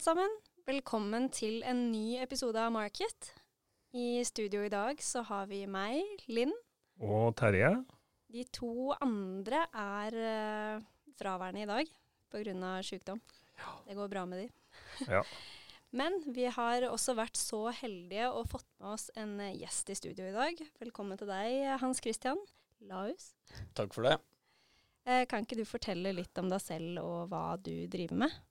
alle sammen. Velkommen til en ny episode av Market. I studio i dag så har vi meg, Linn. Og Terje. De to andre er uh, fraværende i dag pga. sykdom. Ja. Det går bra med de. Ja. Men vi har også vært så heldige og fått med oss en gjest i studio i dag. Velkommen til deg, Hans Christian Laus. Takk for det. Uh, kan ikke du fortelle litt om deg selv og hva du driver med?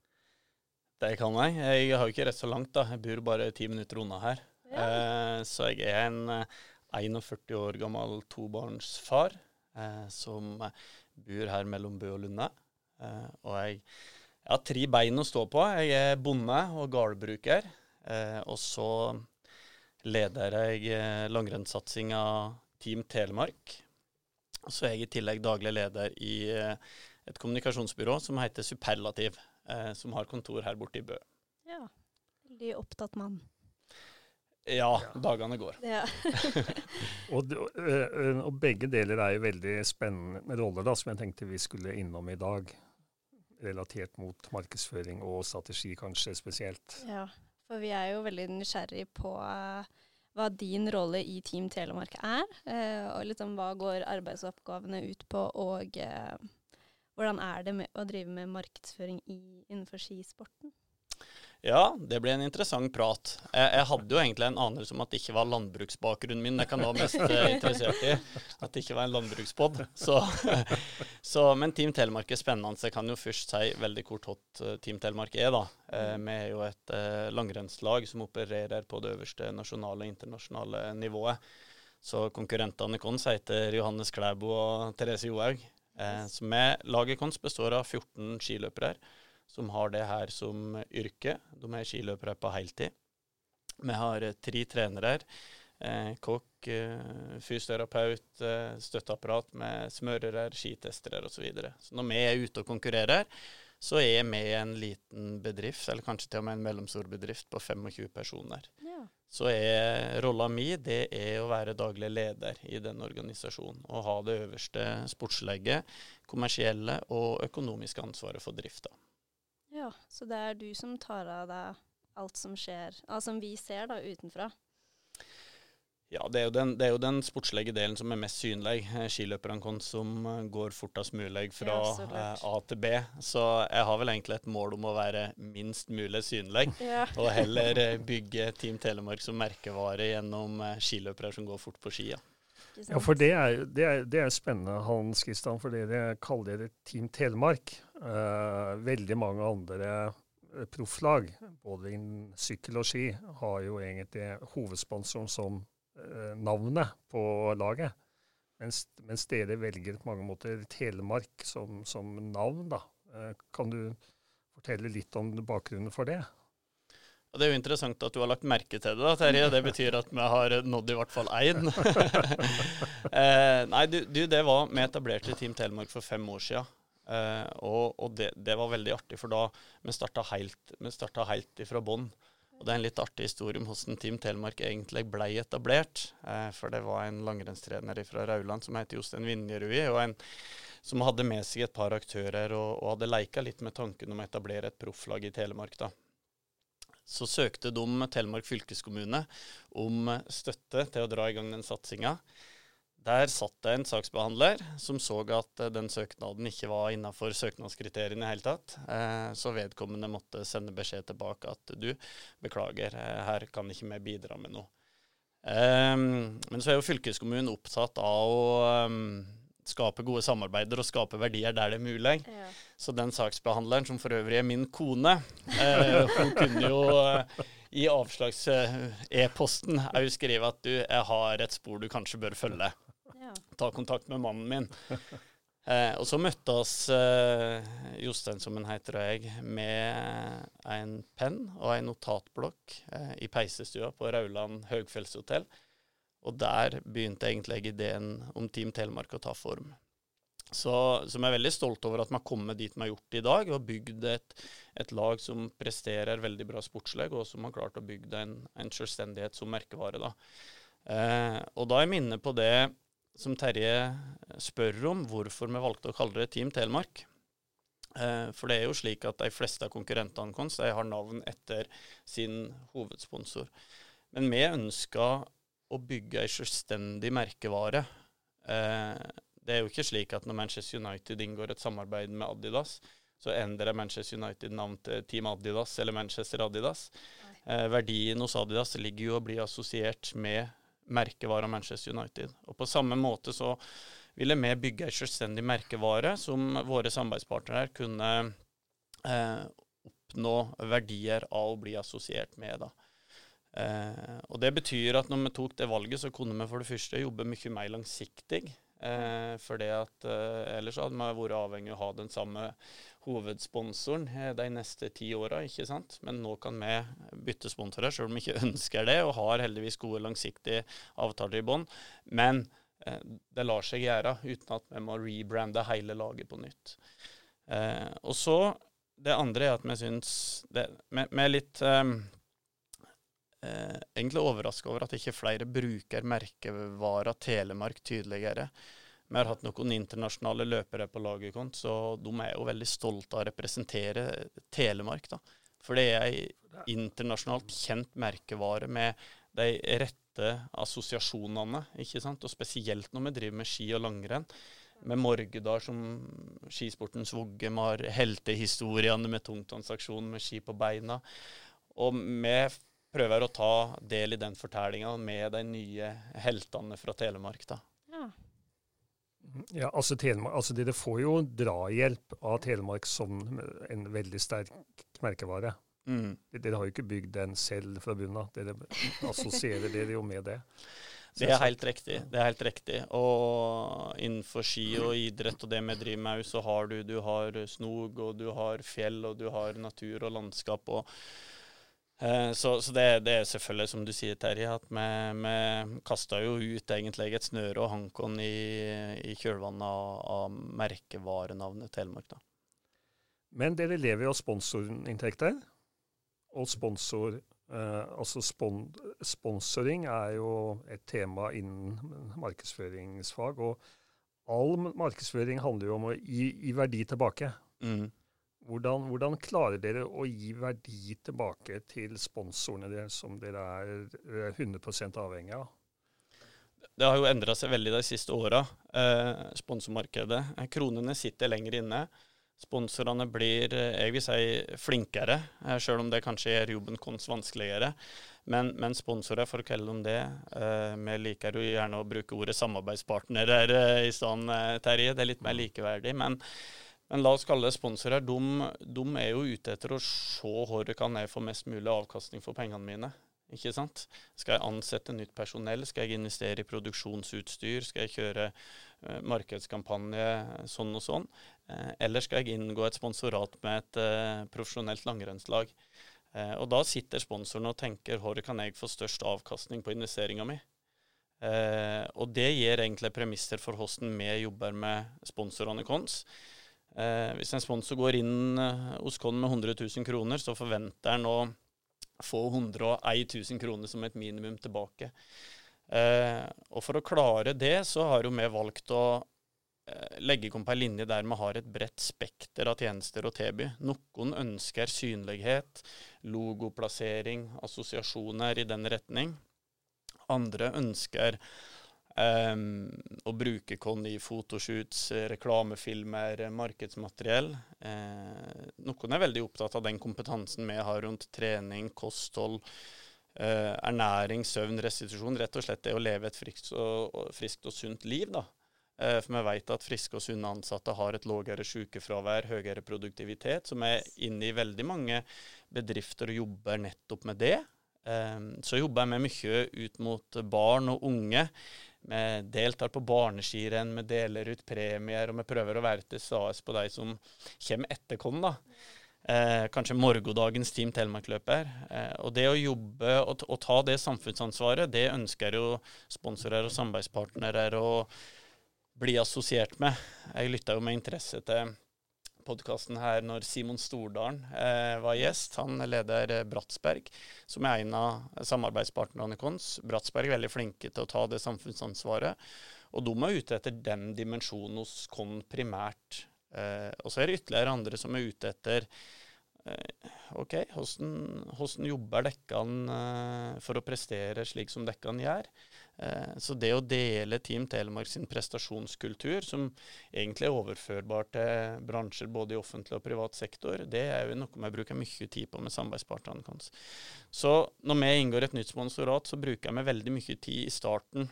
Det kan jeg. Jeg har jo ikke rett så langt, da. Jeg bor bare ti minutter unna her. Ja. Eh, så jeg er en 41 år gammel tobarnsfar eh, som bor her mellom Bø og Lunde. Eh, og jeg, jeg, har tre bein å stå på. Jeg er bonde og gårdbruker. Eh, og så leder jeg eh, langrennssatsinga Team Telemark. Og så er jeg i tillegg daglig leder i eh, et kommunikasjonsbyrå som heter Superlativ, eh, som har kontor her borte i Bø. Ja. Veldig opptatt mann. Ja, dagene går. Ja. og, og, og, begge deler er jo veldig spennende roller da, som jeg tenkte vi skulle innom i dag. Relatert mot markedsføring og strategi kanskje spesielt. Ja, for vi er jo veldig nysgjerrig på hva din rolle i Team Telemark er. Og liksom hva går arbeidsoppgavene ut på, og hvordan er det med å drive med markedsføring i, innenfor skisporten? Ja, det ble en interessant prat. Jeg, jeg, hadde jo egentlig en anelse om at det ikke var landbruksbakgrunnen min jeg kan være mest uh, interessert i. At det ikke var en landbrukspod. Så, så, men Team Telemark er spennende. Jeg kan jo først si veldig kort uh, Team Telemark er. da. Uh, vi er jo et langrennslag som opererer på det øverste nasjonale og internasjonale nivået. Så konkurrentene våre heter Johannes Klæbo og Therese Johaug. Så vi, laget vårt består av 14 skiløpere som har det her som yrke. De er skiløpere på heltid. Vi har eh, tre trenere. Eh, kokk, eh, fysioterapeut, eh, støtteapparat med smørere, skitestere osv. Så, videre. så når vi er ute og konkurrerer, så er vi en liten bedrift, eller kanskje til og med en mellomstor bedrift på 25 personer. Ja. Så er rolla mi det er å være daglig leder i den organisasjonen. Og ha det øverste sportslegget, kommersielle og økonomiske ansvaret for drifta. Ja, så det er du som tar av deg alt som skjer, altså som vi ser da utenfra? Ja, det er, den, det er, jo den, sportslige delen som er mest synlig. Eh, skiløperne våre som eh, går fortest mulig fra ja, eh, A til B. Så jeg har vel egentlig et mål om å være minst mulig synlig. Ja. og heller bygge Team Telemark som merkevare gjennom skiløpere som går fort på skia. Ja, for det er, det, er, det er, spennende, Hans Kristian, for dere kaller dere Team Telemark. Uh, veldig mange andre eh, profflag, både innen sykkel og ski, har jo egentlig hovedsponsoren som navnet på laget. Mens, mens, dere velger på mange måter Telemark som, som navn. da. Uh, kan du fortelle litt om bakgrunnen for det? Og Det er jo interessant at du har lagt merke til det, da, Terje. Det betyr at vi har nådd i hvert fall én. eh, nei, du, du, det var Vi etablerte Team Telemark for fem år siden. Eh, og, og det, det, var veldig artig, for da vi starta helt, vi helt ifra bånn. Og det er en litt artig historie om hvordan Team Telemark egentlig ble etablert. Eh, for det var en langrennstrener fra Rauland som heter Jostein Vinjerui, og en som hadde med seg et par aktører og, og hadde leika litt med tanken om å etablere et profflag i Telemark. da så søkte de Telemark fylkeskommune om støtte til å dra i gang den satsinga. Der satt det en saksbehandler som så at den søknaden ikke var innafor søknadskriteriene i hele tatt. Eh, så vedkommende måtte sende beskjed tilbake at du, beklager, eh, her kan ikke vi bidra med noe. Eh, men så er jo fylkeskommunen opptatt av å skape gode samarbeider og skape verdier der det er mulig. Ja. Så den saksbehandleren, som for øvrig er min kone, eh, hun kunne jo eh, i avslags-e-posten òg skrive at du, jeg har et spor du kanskje bør følge. Ja. Ta kontakt med mannen min. Eh, og så møtte oss eh, Jostein, som han heter, og jeg, med en penn og en notatblokk eh, i peisestua på Rauland høgfjellshotell. Og der begynte egentlig ideen om Team Telemark å ta form. Så, som er veldig stolt over at vi har kommet dit vi har gjort i dag, og bygd et, et, lag som presterer veldig bra sportslig, og som har klart å bygge en, en selvstendighet som merkevare. Da. Eh, og da er jeg minne på det som Terje spør om, hvorfor vi valgte å kalle det Team Telemark. Eh, for det er jo slik at de fleste av konkurrentene våre har navn etter sin hovedsponsor. Men vi ønsker å bygge ei selvstendig merkevare. Eh, det er jo ikke slik at når Manchester United inngår et samarbeid med Adidas, så endrer Manchester United navn til Team Adidas eller Manchester Adidas. Eh, verdien hos Adidas ligger jo å bli assosiert med merkevara Manchester United. Og på samme måte så ville vi bygge en selvstendig merkevare som våre samarbeidspartnere kunne eh, oppnå verdier av å bli assosiert med. da. Eh, og Det betyr at når vi tok det valget, så kunne vi for det første jobbe mye mer langsiktig. Eh, for det at eh, Ellers hadde man vært avhengig av å ha den samme hovedsponsoren eh, de neste ti åra. Men nå kan vi bytte sponsorer, selv om vi ikke ønsker det, og har heldigvis gode langsiktige avtaler i bånn. Men Eh, det lar seg gjøre uten at vi må rebrande hele laget på nytt. Eh, og så Det andre er at vi syns Vi, er litt eh, egentlig overraska over at ikke flere bruker merkevara Telemark tydeligere. Vi har hatt noen internasjonale løpere på laget vårt, så de er jo veldig stolte av å representere Telemark. da. For det er ei internasjonalt kjent merkevare med de rette assosiasjonene. ikke sant? Og spesielt når vi driver med ski og langrenn. Med Morgedal som skisportens vogge, vi har heltehistoriene med tungtvannsaksjonen med ski på beina. Og vi prøver å ta del i den fortellinga med de nye heltene fra Telemark. da. Ja. Ja, altså, Telemark, altså Dere får jo drahjelp av Telemark som en veldig sterk merkevare. Mm. Dere har jo ikke bygd den selv fra bunnen av. Dere assosierer dere jo med det. Det er helt riktig. det er helt riktig. Og innenfor ski og idrett og det vi driver med, så har du, du har snog, og du har fjell, og du har natur og landskap. og så, så det, det, er selvfølgelig, som du sier, Terje, at vi, vi kasta jo ut egentlig et snøre og Hankon i, i kjølvannet av, av merkevarenavnet Telemark. da. Men dere lever jo av sponsorinntekter og sponsor. Eh, altså spon sponsoring er jo et tema innen markedsføringsfag. Og all markedsføring handler jo om å gi, gi verdi tilbake. Mm. Hvordan, hvordan, klarer dere å gi verdi tilbake til sponsorene deres, som dere er 100 eh, avhengig av? Det har jo endra seg veldig de siste åra, eh, sponsormarkedet. Kronene sitter lenger inne. Sponsorene blir eh, jeg vil si, flinkere, eh, selv om det kanskje gjør jobben vår vanskeligere. Men, men, sponsorer, for å kalle dem det eh, Vi liker jo gjerne å bruke ordet samarbeidspartnere eh, i stedet, Terje. Det er litt mer likeverdig. Men, men la oss kalle det sponsorer. De, de, er jo ute etter å se hvor kan jeg få mest mulig avkastning for pengene mine. Ikke sant? Skal jeg ansette nytt personell? Skal jeg investere i produksjonsutstyr? Skal jeg kjøre uh, markedskampanje sånn og sånn? Uh, eller skal jeg inngå et sponsorat med et uh, profesjonelt langrennslag? og da sitter sponsoren og tenker hvor kan jeg få størst avkastning på investeringa mi? og det gir egentlig premisser for hvordan vi jobber med sponsorene våre. Hvis en sponsor går inn hos oss med 100 000 kroner, så forventer han å få 101 000 kroner som et minimum tilbake. Eh, og for å klare det, så har jo vi valgt å eh, legge om på ei linje der vi har et bredt spekter av tjenester å tilby. Noen ønsker synlighet, logoplassering, assosiasjoner i den retning. Andre ønsker Um, å bruke Con i fotoshoots, reklamefilmer, markedsmateriell. Uh, noen er veldig opptatt av den kompetansen vi har rundt trening, kosthold, uh, ernæring, søvn, restitusjon. Rett og slett det å leve et friskt og, friskt og sunt liv. da. Uh, for vi vet at friske og sunne ansatte har et lavere sykefravær, høyere produktivitet, som er inne i veldig mange bedrifter og jobber nettopp med det. Så jobber jeg med mye ut mot barn og unge. Vi deltar på barneskirenn, vi deler ut premier, og vi prøver å være til stede på de som kommer etter oss. Eh, kanskje morgendagens Team Telemark-løper. Eh, og det å jobbe og, og, ta det samfunnsansvaret, det ønsker jo sponsorer og samarbeidspartnere å bli assosiert med. Jeg lytta jo med interesse til podkasten her når Simon Stordalen eh, var gjest. Han leder eh, Bratsberg, som er en av samarbeidspartnerne våre. Bratsberg er veldig flinke til å ta det samfunnsansvaret. Og de er ute etter den dimensjonen hos oss primært. Eh, og så er det ytterligere andre som er ute etter eh, OK, hvordan jobber dekkene eh, for å prestere slik som dekkene gjør? Eh, så det å dele Team Telemark sin prestasjonskultur, som egentlig er overførbar til bransjer både i offentlig og privat sektor, det er jo noe vi bruker mye tid på med samarbeidspartnerne våre. Så når vi inngår et nytt sponsorat, så bruker vi veldig mye tid i starten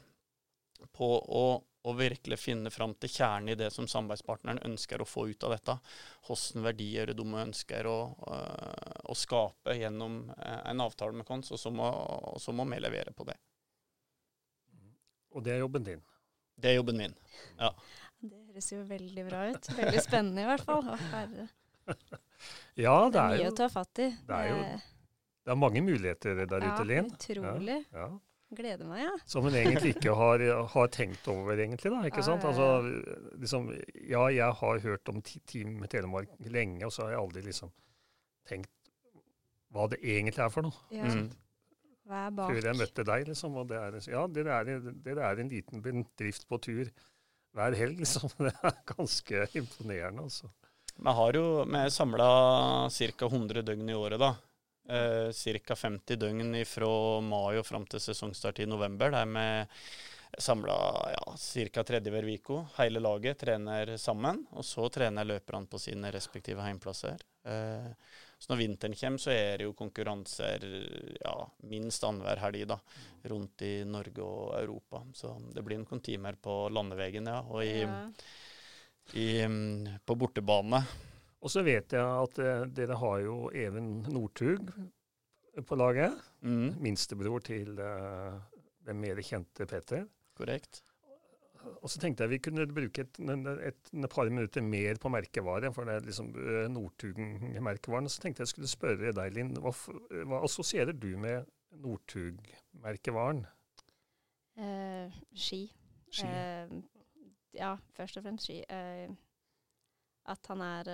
på å, å virkelig finne fram til kjernen i det som samarbeidspartneren ønsker å få ut av dette. Hvilke verdier de ønsker å, å, skape gjennom eh, en avtale med oss, og så må vi levere på det. Og det er jobben din? Det er jobben min, ja. Det høres jo veldig bra ut. Veldig spennende i hvert fall. Å, herre. Ja, det, det er, mye jo, å ta fatt i. Det er jo det er mange muligheter der ja, ute, Linn. Utrolig. Ja, ja. Gleder meg, ja. Som hun egentlig ikke har, har, tenkt over, egentlig. da, ikke sant? Altså, liksom, ja, jeg har hørt om Team Telemark lenge, og så har jeg aldri liksom tenkt hva det egentlig er for noe. Ja. Mm. Hva er bak? Før jeg møtte deg, liksom. Og det er, ja, dere er, dere er en liten bedrift på tur hver helg, liksom. Det er ganske imponerende, altså. Vi har jo vi samla ca. 100 døgn i året, da. Eh, ca. 50 døgn fra mai og fram til sesongstart i november. Der vi samla ja, ca. tredje hver uke. Hele laget trener sammen. Og så trener løperne på sine respektive heimplasser. Eh, så når vinteren kommer, så er det jo konkurranser ja, minst annenhver helg da, rundt i Norge og Europa. Så det blir noen timer på landeveien, ja. Og i, ja. i, på bortebane. Og så vet jeg at uh, dere har jo Even Northug på laget. Mm. Minstebror til uh, den mer kjente Petter. Korrekt. Og så tenkte jeg vi kunne bruke et, et, et par minutter mer på merkevare, for det er liksom Northug-merkevaren. Så tenkte jeg skulle spørre deg, Linn, hva, hva assosierer du med Northug-merkevaren? Eh, ski. ski. Eh, ja, først og fremst ski. Eh, at han er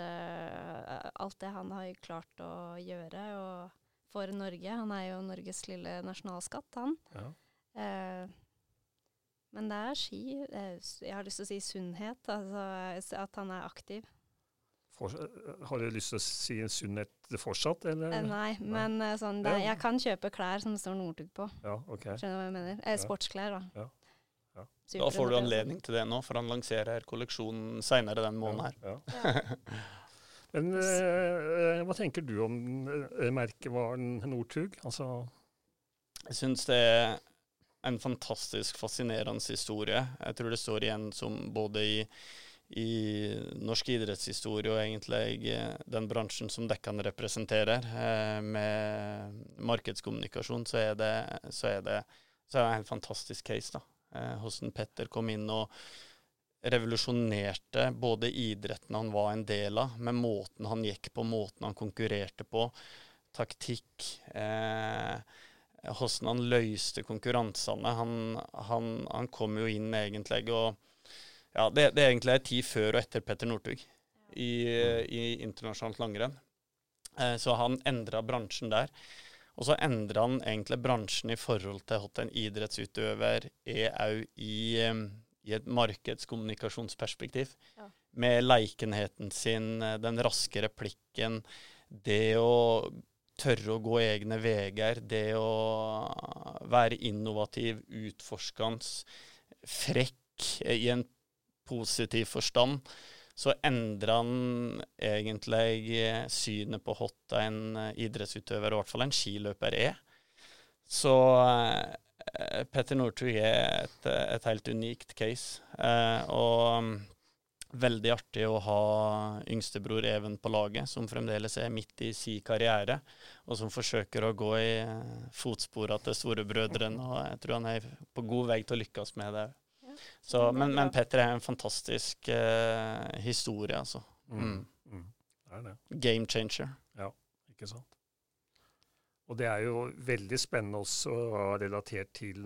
alt det han har klart å gjøre og for Norge. Han er jo Norges lille nasjonalskatt, han. Ja. Men det er ski. Jeg har lyst til å si sunnhet. Altså at han er aktiv. For, har du lyst til å si sunnhet fortsatt, eller? Eh, nei, men uh, sånn, det, jeg kan kjøpe klær som det står Northug på. Ja, ok. Skjønner du hva jeg mener? Eh, sportsklær, da. Ja. Ja. Da får du anledning til det nå, for han lanserer kolleksjonen seinere den måneden her. Ja. Men eh, hva tenker du om merkevaren Northug? Altså Jeg syns det er en fantastisk fascinerende historie. Jeg tror det står igjen som både i, i norsk idrettshistorie og egentlig eh, den bransjen som dekkene representerer. Eh, med markedskommunikasjon så er det, så er det, så er det en fantastisk case. da. Eh, Petter kom inn og revolusjonerte både idretten han var en del av, med måten han gikk på, måten han konkurrerte på, taktikk. Eh, hvordan han løste konkurransene. Han, han, han, kom jo inn egentlig og Ja, det, det er egentlig en tid før og etter Petter Northug i, i, internasjonalt langrenn. Eh, så han endra bransjen der. Og så endra han egentlig bransjen i forhold til hva en idrettsutøver er òg i, i, et markedskommunikasjonsperspektiv. Ja. Med leikenheten sin, den raske replikken, det å tørre å gå egne veier, det å være innovativ, utforskende, frekk i en positiv forstand, så endrer han egentlig synet på hva en idrettsutøver, i hvert fall en skiløper, er. Så eh, Petter Northug er et, et, helt unikt case. Eh, og veldig artig å ha yngstebror Even på laget, som fremdeles er midt i si karriere, og som forsøker å gå i fotsporene til storebrødrene. Og jeg tror han er på god vei til å lykkes med det. Så, men, men, Petter er en fantastisk uh, historie, altså. Mm. Mm. mm. Det er det. Game changer. Ja, ikke sant. Og det er jo veldig spennende også relatert til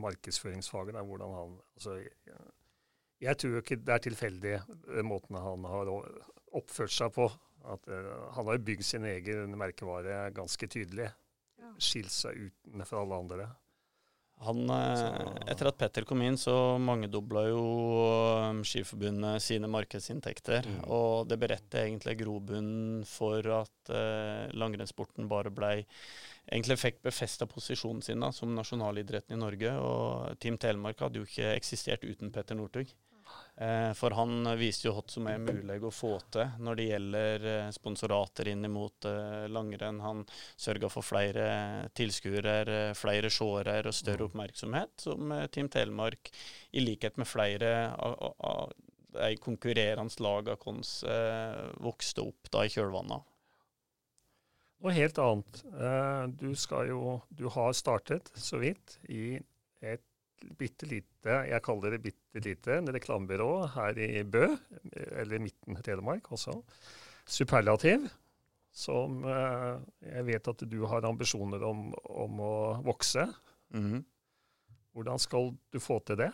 markedsføringsfaget. Der, hvordan han, altså, jeg tror ikke det er tilfeldig eh, måten han har oppført seg på. At, uh, han har jo bygd sin egen merkevare ganske tydelig. Ja. Skilt seg ut fra alle andre. Han, etter at Petter kom inn, så mangedobla jo Skiforbundet sine markedsinntekter. Mm. Og det beredte egentlig grobunnen for at eh, langrennssporten bare blei Egentlig fikk befesta posisjonen sin da, som nasjonalidretten i Norge. Og Team Telemark hadde jo ikke eksistert uten Petter Northug. Eh, for han viste jo hva som er mulig å få til når det gjelder eh, sponsorater inn mot eh, langrenn. Han sørga for flere tilskuere, flere seere og større mm. oppmerksomhet, som Team Telemark, i likhet med flere av de konkurrerende lagene våre, vokste opp da i kjølvannet Noe helt annet. Du, jo, du har startet så vidt i et bitte lite, jeg kaller det bitte lite, en reklamebyrå her i Bø, eller midten Telemark også. Superlativ, som eh, jeg vet at du har ambisjoner om, om å vokse. Mm. Hvordan skal du få til det?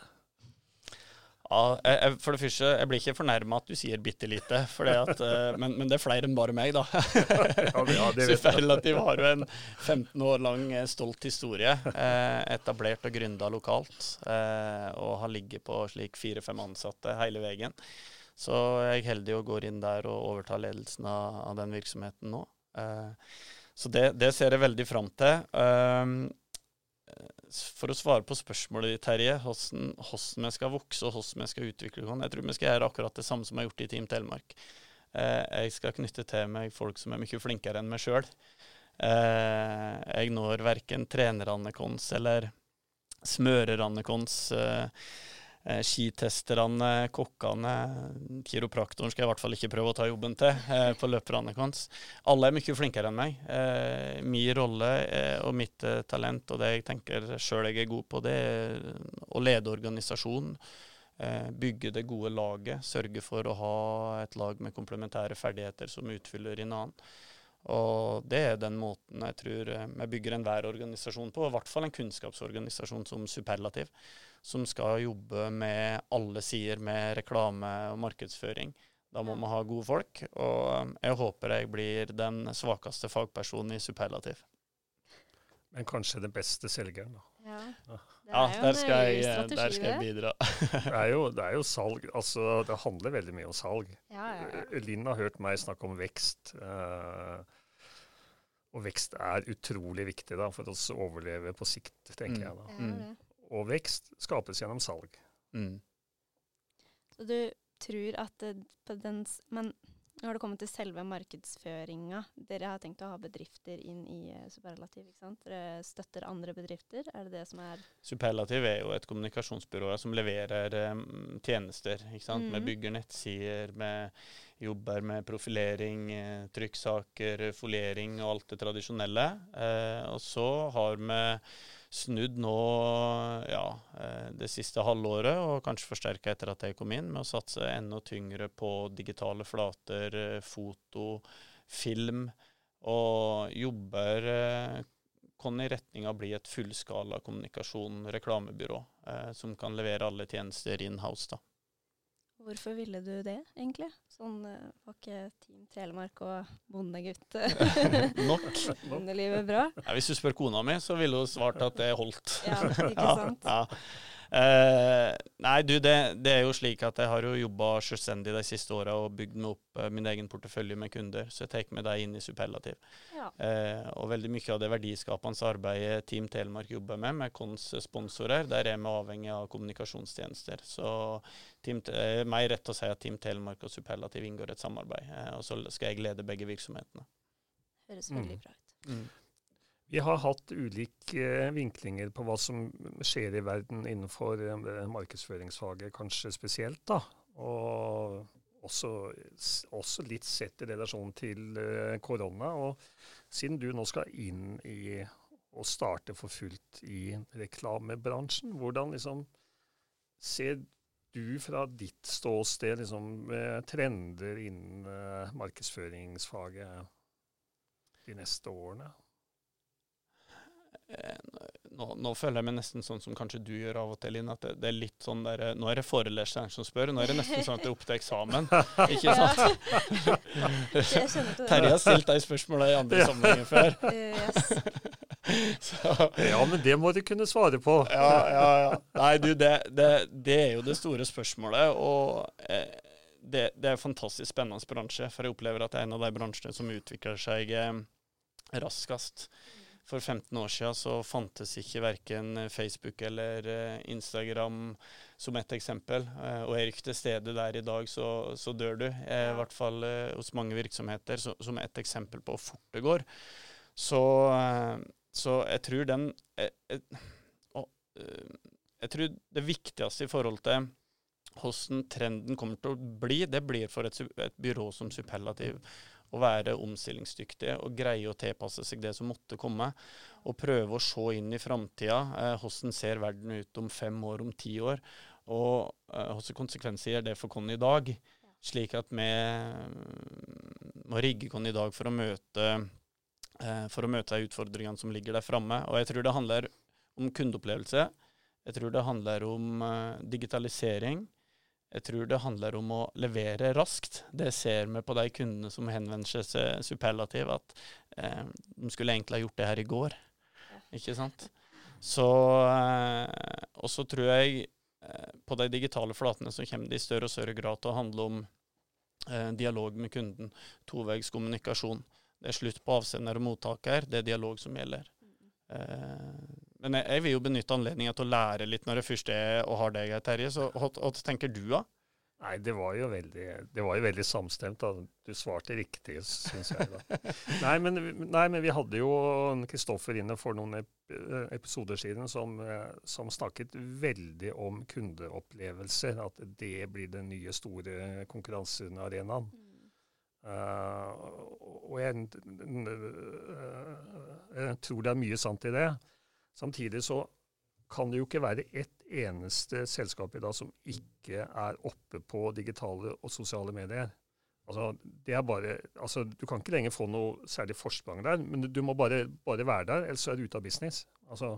Ja, for det første, jeg blir ikke fornærma at du sier bitte lite, at, uh, men, men, det er flere enn bare meg, da. ja, Superlativ har jo en 15 år lang eh, stolt historie. Eh, etablert og gründa lokalt. Eh, og har ligget på slik fire-fem ansatte hele veien. Så jeg er heldig og går inn der og overtar ledelsen av, den virksomheten nå. Eh, så det, det, ser jeg veldig fram til. For å svare på spørsmålet ditt, Terje, hvordan, hvordan vi skal vokse og hvordan vi skal utvikle oss, jeg tror vi skal gjøre akkurat det samme som jeg har gjort i Team Telemark. Eh, jeg skal knytte til meg folk som er mye flinkere enn meg sjøl. Eh, jeg når verken trenerne våre eller smørerne våre. Eh, skitesterne, kokkene, kiropraktoren skal jeg i hvert fall ikke prøve å ta jobben til eh, på løperne hans. Alle er mye flinkere enn meg. Eh, min rolle eh, og mitt eh, talent og det jeg tenker sjøl jeg er god på, det er å lede organisasjonen. Bygge det gode laget. Sørge for å ha et lag med komplementære ferdigheter som utfyller en annen. Og det er den måten jeg tror vi bygger enhver organisasjon på, i hvert fall en kunnskapsorganisasjon som Superlativ som skal jobbe med alle sider med reklame og markedsføring. Da må man ha gode folk, og jeg håper jeg blir den svakeste fagpersonen i superlativ. Men kanskje den beste selgeren, da. Ja, ja der, skal jeg, der, skal jeg, bidra. det, er jo, det, er jo, salg. Altså, det handler veldig mye om salg. Ja, ja, Linn har hørt meg snakke om vekst. Uh, og vekst er utrolig viktig da, for oss å overleve på sikt, tenker mm. jeg. da. Mm og vekst skapes gjennom salg. Mm. Så du tror at på den Men nå har det kommet til selve markedsføringa. Dere har tenkt å ha bedrifter inn i uh, Superlativ, ikke sant? Dere støtter andre bedrifter, er det det som er Superlativ er jo et kommunikasjonsbyrå som leverer um, tjenester, ikke sant. Mm. Vi bygger nettsider, vi jobber med profilering, trykksaker, foliering og alt det tradisjonelle. Uh, og så har vi snudd nå ja, eh, det siste halvåret, og kanskje forsterka etter at jeg kom inn, med å satse enda tyngre på digitale flater, eh, foto, film, og jobber eh, i retning av å bli et fullskala kommunikasjon, reklamebyrå, som kan levere alle tjenester in-house. da. Hvorfor ville du det, egentlig? Sånn uh, var ikke Team Telemark og bondegutt Nok. Bondelivet bra? Ja, hvis du spør kona mi, så ville hun svart at det holdt. ja, ikke sant? Ja, Uh, nei, du, det, det, er jo slik at jeg har jo jobba selvstendig de siste åra og bygd meg opp uh, min egen portefølje med kunder, så jeg tar med dem inn i Superlativ. Ja. Uh, og veldig mye av det verdiskapende arbeidet Team Telemark jobber med, med KONs sponsorer, der er vi avhengig av kommunikasjonstjenester. Så team, er meg rett å si at Team Telemark og Superlativ inngår et samarbeid, og så skal jeg lede begge virksomhetene. Høres veldig mm. bra ut. Mm. Vi har hatt ulike vinklinger på hva som skjer i verden innenfor eh, markedsføringsfaget, kanskje spesielt. da. Og også, også, litt sett i relasjon til uh, korona. Og siden du nå skal inn i og starte for fullt i reklamebransjen, hvordan liksom ser du fra ditt ståsted liksom, trender innen markedsføringsfaget de neste årene? Nå, nå, føler jeg meg nesten sånn som kanskje du gjør av og til, Linn. At det, det, er litt sånn der Nå er det foreleseren som spør. Nå er det nesten sånn at det er opp til eksamen. Ikke sant? Terje har stilt deg spørsmålet i andre ja. sammenhenger før. yes. ja, men det må du kunne svare på. ja, ja, ja. Nei, du, det, det, det, er jo det store spørsmålet. Og eh, det, det, er en fantastisk spennende bransje. For jeg opplever at det er en av de bransjene som utvikler seg eh, raskest. For 15 år siden så fantes ikke verken Facebook eller eh, Instagram som et eksempel. Eh, og er ikke til stede der i dag, så, så dør du. Eh, I hvert fall hos mange virksomheter, så, som et eksempel på hvor fort det går. Så, så jeg tror den jeg, jeg, jeg, tror det viktigste i forhold til hvordan trenden kommer til å bli, det blir for et, et byrå som Superlativ å være omstillingsdyktige og greie å tilpasse seg det som måtte komme. Og prøve å se inn i framtida. Eh, hvordan ser verden ut om fem år, om ti år? Og eh, konsekvenser gjør det for oss i dag? Slik at vi mm, må rigge oss i dag for å møte eh, for å møte de utfordringene som ligger der framme. Og jeg tror det handler om kundeopplevelse. Jeg tror det handler om uh, digitalisering. Jeg tror det handler om å levere raskt. Det ser vi på de kundene som henvender seg til Superlativ, at eh, de skulle egentlig ha gjort det her i går. Ikke sant? Så eh, Og så tror jeg eh, på de digitale flatene så kommer det i større og større grad til å handle om eh, dialog med kunden. Toveis kommunikasjon. Det er slutt på avsender og mottaker. Det er dialog som gjelder. Mm. Men jeg, jeg, vil jo benytte anledningen til å lære litt når det først er og har deg, Terje. Så hva, hva tenker du, da? Nei, det var jo veldig, det var jo veldig samstemt. da. Du svarte riktig, syns jeg. da. nei, men, nei, men, vi hadde jo Kristoffer inne for noen episoder siden som, som, snakket veldig om kundeopplevelser. At det blir den nye store konkurransearenaen. Mm. Uh, og jeg, jeg tror det er mye sant i det. Samtidig så kan det jo ikke være ett eneste selskap i dag som ikke er oppe på digitale og sosiale medier. Altså, det er bare, altså, du kan ikke lenger få noe særlig forsprang der, men du må bare, bare være der, ellers er du ute av business. Altså,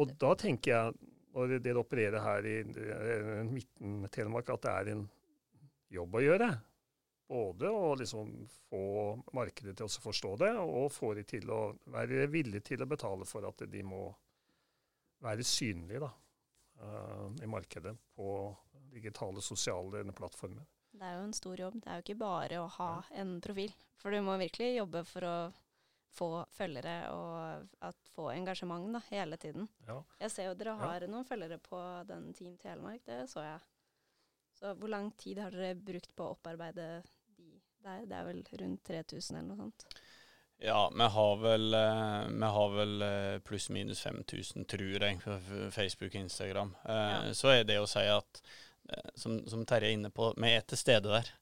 og da tenker jeg, når dere opererer her i midten Telemark, at det er en jobb å gjøre. Både å liksom få markedet til å forstå det, og få de til å være villige til å betale for at de må være synlige da, uh, i markedet på digitale, sosiale plattformer. Det er jo en stor jobb. Det er jo ikke bare å ha en profil. For du må virkelig jobbe for å få følgere og at få engasjement da, hele tiden. Ja. Jeg ser jo dere har ja. noen følgere på den Team Telemark, det så jeg. Så hvor lang tid har dere brukt på å opparbeide der. Det er vel rundt 3000 eller noe sånt. Ja, vi har vel, eh, vel eh, pluss-minus 5000, tror jeg, på Facebook og Instagram. Eh, ja. Så er det å si at, som, som Terje er inne på, vi er til stede der.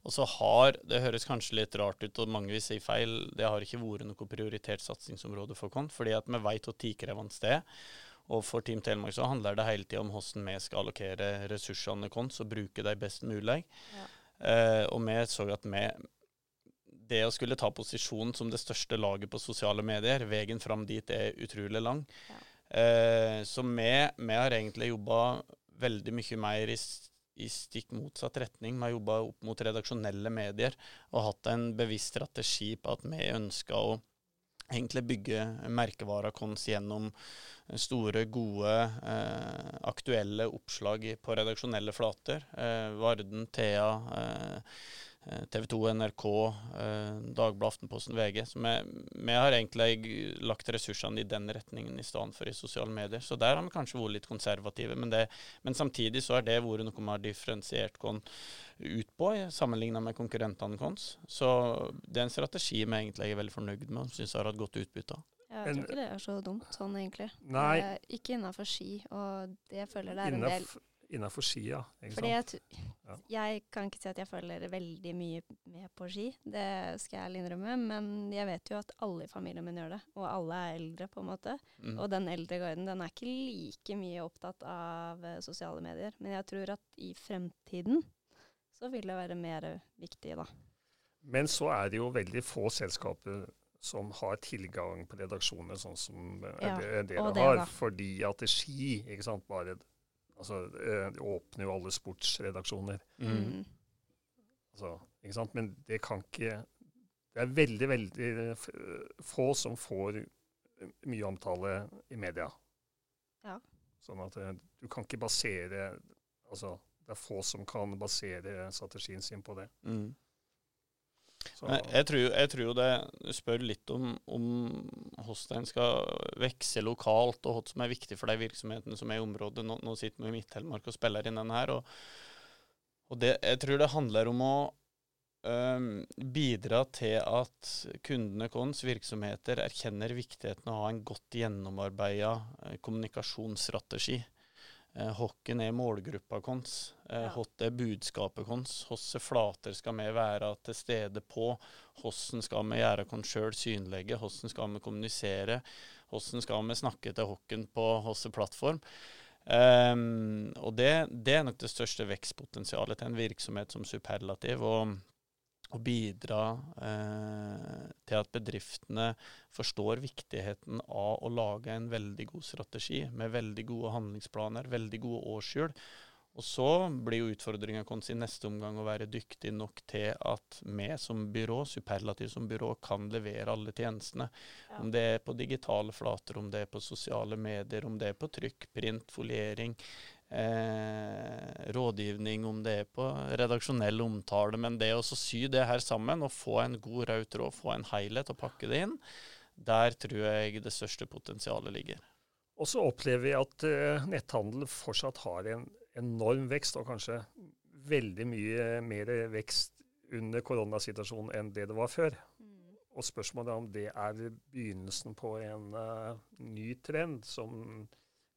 Og så har, Det høres kanskje litt rart ut, og mange vil si feil, det har ikke vært noe prioritert satsingsområde for oss, fordi at vi vet hvor tidkrevende det er. Og for Team Telemark så handler det hele tida om hvordan vi skal allokere ressursene våre og bruke dem best mulig. Ja. Uh, og vi så at vi Det å skulle ta posisjon som det største laget på sosiale medier, veien fram dit er utrolig lang. Ja. Eh, så vi, vi, har egentlig jobba veldig mye mer i, i stikk motsatt retning. Vi har jobba opp mot redaksjonelle medier og hatt en bevisst strategi på at vi ønska å egentlig bygge merkevara vår gjennom store, gode, eh, aktuelle oppslag på redaksjonelle flater. Eh, Varden, Thea, eh, TV 2, NRK, eh, Dagbladet, Aftenposten, VG. Så vi, har egentlig lagt ressursene i den retningen i stedet for i sosiale medier. Så der har vi kanskje vært litt konservative. Men, det, men samtidig så har det vært noe vi har differensiert oss ut på, sammenlignet med konkurrentene våre. Så det er en strategi vi egentlig er veldig fornøyd med og syns har hatt godt utbytte av. Ja, jeg tror ikke det er så dumt sånn, egentlig. Nei. Ikke innafor ski, og det føler det er en del Innafor skia. Fordi jeg, jeg, kan ikke si at jeg følger veldig mye med på ski, det skal jeg ærlig innrømme. Men jeg vet jo at alle i familien min gjør det, og alle er eldre, på en måte. Mm. Og den eldre garden den er ikke like mye opptatt av uh, sosiale medier. Men jeg tror at i fremtiden så vil det være mer viktig, da. Men så er det jo veldig få selskaper som har tilgang på redaksjoner sånn som ja, dere har. Fordi at det ski ikke sant, bare Altså, eh, det åpner jo alle sportsredaksjoner. Mm. Altså, ikke sant? Men det kan ikke Det er veldig, veldig få som får mye omtale i media. Ja. Sånn at eh, du kan ikke basere Altså, det er få som kan basere strategien sin på det. Mm. Jeg, tror, jeg tror jo det spør litt om, om hvordan en skal vokse lokalt, og hva som er viktig for de virksomhetene som er i området. Nå, nå sitter vi i Midt-Telemark og spiller inn den her. Og, og det, jeg tror det handler om å øhm, bidra til at kundene våre, virksomheter, erkjenner viktigheten av å ha en godt gjennomarbeida kommunikasjonsstrategi. Eh, Hokken er målgruppa vår. Eh, Hot er budskapet vårt. Hvilke flater skal vi være til stede på? Hvordan skal vi gjøre oss sjøl synlige? Hvordan skal vi kommunisere? Hvordan skal vi snakke til hvem på hvilken plattform? Um, og det, det er nok det største vekstpotensialet til en virksomhet som Superlativ. Og, og bidra eh, til at bedriftene forstår viktigheten av å lage en veldig god strategi med veldig gode handlingsplaner, veldig gode årshjul. Og så blir jo utfordringa vår i neste omgang å være dyktig nok til at vi som byrå, Superlativ som byrå, kan levere alle tjenestene. Ja. Om det er på digitale flater, om det er på sosiale medier, om det er på trykk, print, foliering, eh, rådgivning, om det er på redaksjonell omtale. Men det å sy det her sammen og få en god rød tråd, få en helhet og pakke det inn, der tror jeg det største potensialet ligger. Og så opplever vi at uh, netthandel fortsatt har en enorm vekst, og kanskje veldig mye mer vekst under koronasituasjonen enn det det var før. Mm. Og spørsmålet er om det er begynnelsen på en uh, ny trend, som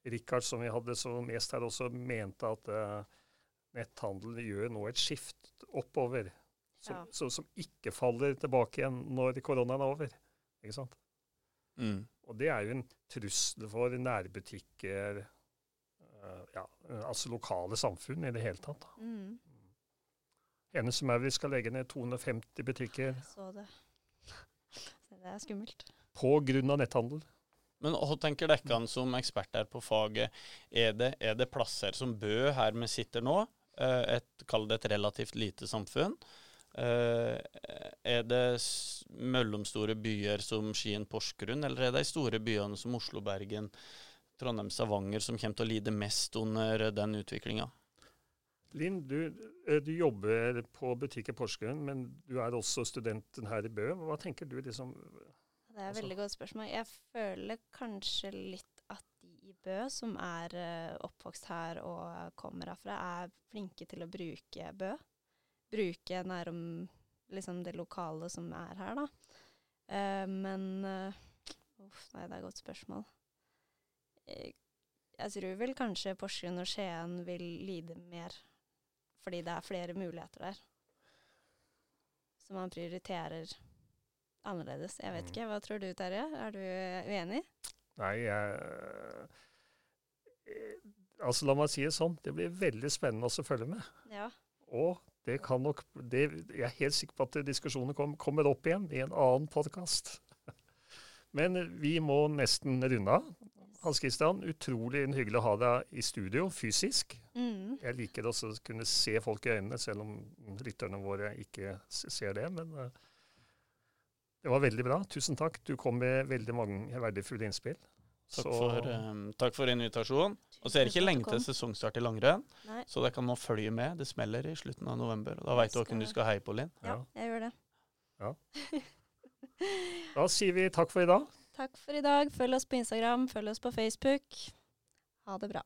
Rikard, som vi hadde så mest her, også mente at uh, netthandel gjør nå et skift oppover. Som, Ja. så, som ikke faller tilbake igjen når koronaen er over. Ikke sant? Mm. Og det er jo en trussel for nærbutikker, uh, ja, altså lokale samfunn i det hele tatt. da. Mm. Eneste som er vi skal legge ned 250 butikker Jeg Så det. Det er skummelt. på grunn av netthandel. Men hva tenker dere som eksperter på faget? Er det, er det plasser som Bø, her vi sitter nå, eh, et, kall det et relativt lite samfunn? Eh, Er det mellomstore byer som Skien, Porsgrunn, eller er det de store byene som Oslo, Bergen, Trondheim, Stavanger som kommer til å lide mest under den utviklinga? Linn, du, eh, du jobber på butikk Porsgrunn, men du er også studenten her i Bø. Hva tenker du liksom Det er et Altså- veldig godt spørsmål. Jeg føler kanskje litt at de i Bø, som er eh, oppvokst her og kommer herfra, er flinke til å bruke Bø. Bruke nærom liksom det lokale som er her, da. Uh, men Uff, nei, det er et godt spørsmål. Jeg, jeg tror vel kanskje Porsgrunn og Skien vil lide mer, fordi det er flere muligheter der. Så man prioriterer annerledes. Jeg vet Mm. ikke. Hva tror du, Terje? Er du uenig? Nei, jeg eh, Altså, la meg si det sånn. Det blir veldig spennende å følge med. Ja. Og det kan nok det, Jeg er helt sikker på at diskusjonen kom, kommer opp igjen i en annen podkast. Men vi må nesten runde av. Hans Christian, utrolig hyggelig å ha deg i studio fysisk. Mm. Jeg liker også å kunne se folk i øynene, selv om lytterne våre ikke ser det. Men eh, det var veldig bra. Tusen takk. Du kom med veldig mange verdifulle innspill. Takk, Så- for, um, takk for invitasjonen. Og så er det ikke lenge til sesongstart i langrenn, så det kan nå følge med. Det smeller i slutten av november. og Da veit du hvem du skal- heie på, Linn. ja, jeg gjør det. Da sier vi takk for i dag. Takk for i dag. Følg oss på Instagram, følg oss på Facebook. Ha det bra.